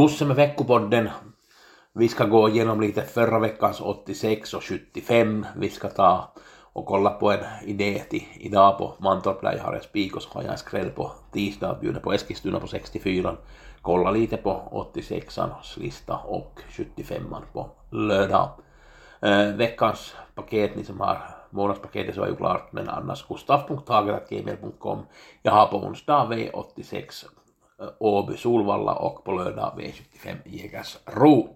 Gosse med veckopodden. Vi ska gå igenom lite förra veckans 86 och 75. Vi ska ta och kolla på en idé till idag på Mantorp där jag har en spik och så har jag en skräll på tisdag bjuder på Eskilstuna på 64. Kolla lite på 86ans lista och 75an på lördag. Eh, veckans paket, ni som har månadspaketet så är ju klart men annars gustaf.hager.gmail.com. Jag har på onsdag V86 Åby Solvalla och på lördag V75 Jägersro.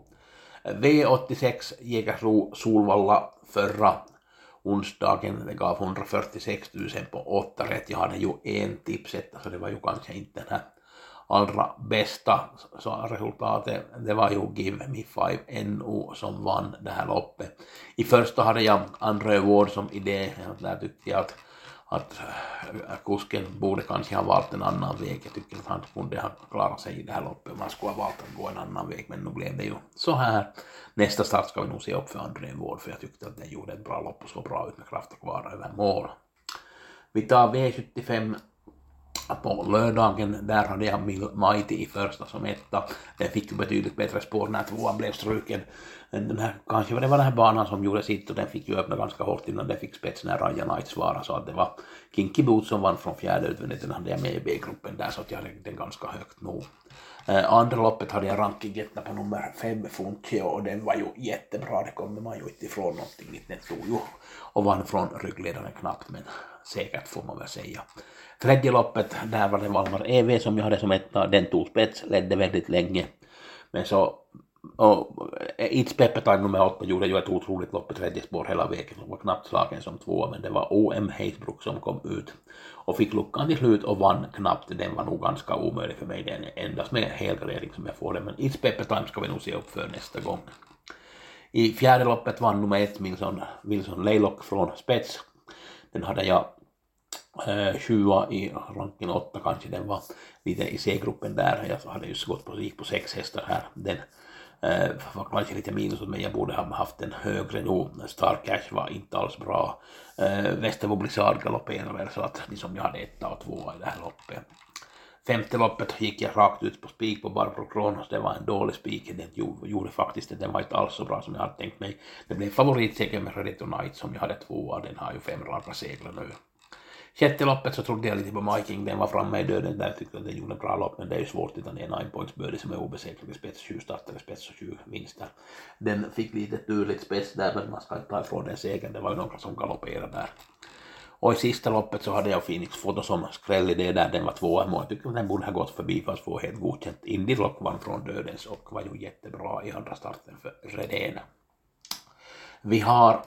V86 Jägersro Solvalla förra onsdagen, det gav 146 000 på 8 rätt. Jag hade ju en tipset, så det var ju kanske inte den här allra bästa så resultatet. Det var ju Give Me Five NO som vann det här loppet. I första hade jag André Ward som idé, där tyckte jag att att äh, kusken borde kanske ha valt en annan väg. Jag tycker att han kunde ha klarat sig i det här loppet man skulle ha valt att gå en annan väg men nu blev det ju så här. Nästa start ska vi nog se upp för André Wård för jag tyckte att den gjorde ett bra lopp och såg bra ut med kraft och vara över mål. Vi tar V75 på lördagen, där hade jag Mighty i första som etta. Den fick ju betydligt bättre spår när tvåan blev struken. Den här, kanske det var den här banan som gjorde sitt och den fick ju öppna ganska hårt innan den fick spets när Raja Knight svarade så att det var Kinky Boots som vann från fjärde utvändigt. Den hade jag med i B-gruppen där så att jag hade den ganska högt nog. Eh, andra loppet hade jag rankingetta på nummer fem Funchio och den var ju jättebra, det kommer man ju inte ifrån någonting. Den stod ju och vann från ryggledaren knappt men säkert får man väl säga. Tredje loppet, där var det Valmar EV som jag hade som etta, den tog spets, ledde väldigt länge. Men så, och eh, It's Peppertime nummer åtta gjorde ju ett otroligt lopp i tredje spår hela vägen, som var knappt slagen som två, men det var OM Heisbrook som kom ut och fick luckan till slut och vann knappt. Den var nog ganska omöjlig för mig, det är endast med helgardering som jag får det, men It's Peppertime ska vi nog se upp för nästa gång. I fjärde loppet vann nummer ett Wilson, Wilson Leilock från spets. Den hade jag eh, sjua i ranking åtta kanske den var lite i C-gruppen där. Jag hade just gått på, gick på sex hästar här. Den eh, var kanske lite minus men jag borde ha haft en högre nog. Star Cash var inte alls bra. Eh, Västerbo Blizzard galopperade väl så att liksom jag hade etta och tvåa i det här loppet. Femte loppet gick jag rakt ut på spik på Barbro Kronos. Det var en dålig spik. Den gjorde faktiskt det. den var inte alls så bra som jag hade tänkt mig. Det blev favoritseger med Ready Tonight som jag hade tvåa. Den har ju fem raka segrar nu. Sjätte loppet så trodde jag lite på Miking, den var framme i döden där, jag tyckte att den gjorde bra lopp, men det är ju svårt utan det är en points birdie som är obesegrad i spets, sju starter i spets och 7 vinster. Den fick lite turligt spets där, men man ska inte ta ifrån den segern, det var ju några som galopperade där. Och i sista loppet så hade jag Phoenix Foto som skräll i det där, den var tvåa mål. Jag tycker att den borde ha gått förbi för att få helt godkänt. Indy Rock vann från dödens och var ju jättebra i andra starten för Redén. Vi har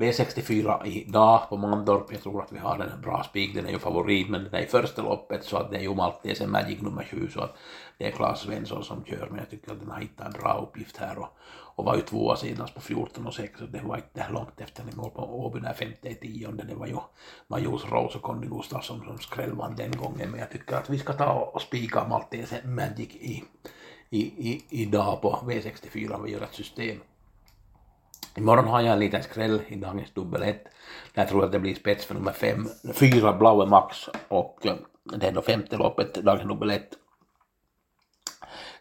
V64 idag på Mandorp, jag tror att vi har en bra spik, den är ju favorit men den är i första loppet så att det är ju Maltese Magic nummer 7 så att det är Claes Svensson som kör. Men jag tycker att den har hittat en bra uppgift här och, och var ju tvåa senast på 14 och 6 så det var inte långt efter den går på Åby där femte i tionde, det var ju Majos Rose och Conny Gustafsson som skräll vann den gången. Men jag tycker att vi ska ta och spika Maltese Magic i, i, i, idag på V64, vi gör ett system. Imorgon har jag en liten skräll i dagens dubbel 1. Där tror jag att det blir spets för nummer 5, 4 Blaue Max och eh, det är då femte loppet, dagens dubbel 1.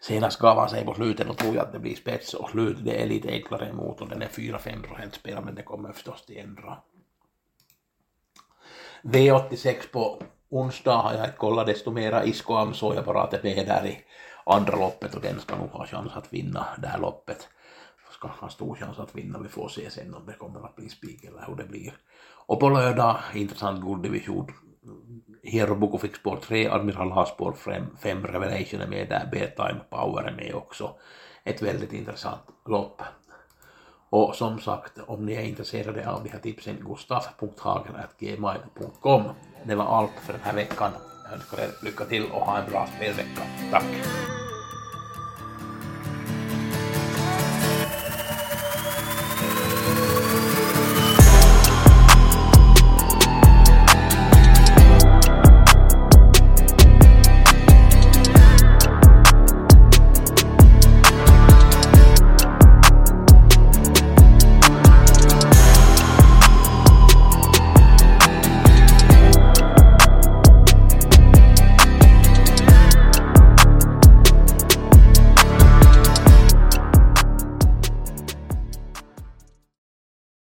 Senast gav han sig på slutet och tror jag att det blir spets och slut det är lite enklare emot och den är 4-5 procent spelad men det kommer förstås till ändra. V86 på onsdag har jag inte kollat desto mera. Isko Am såg jag bara att det är där i andra loppet och den ska nog ha chans att vinna det här loppet ska ha stor chans att vinna. Vi får se sen om det kommer att bli spik eller hur det blir. Och på lördag, intressant gulddivision. Hero Boko fick spår 3, Admiral har spår 5, Revelation är med där, B-Time Power är med också. Ett väldigt intressant lopp. Och som sagt, om ni är intresserade av de här tipsen, gustaf.hagen.gmail.com. Det var allt för den här veckan. Jag önskar er lycka till och ha en bra spelvecka. Tack!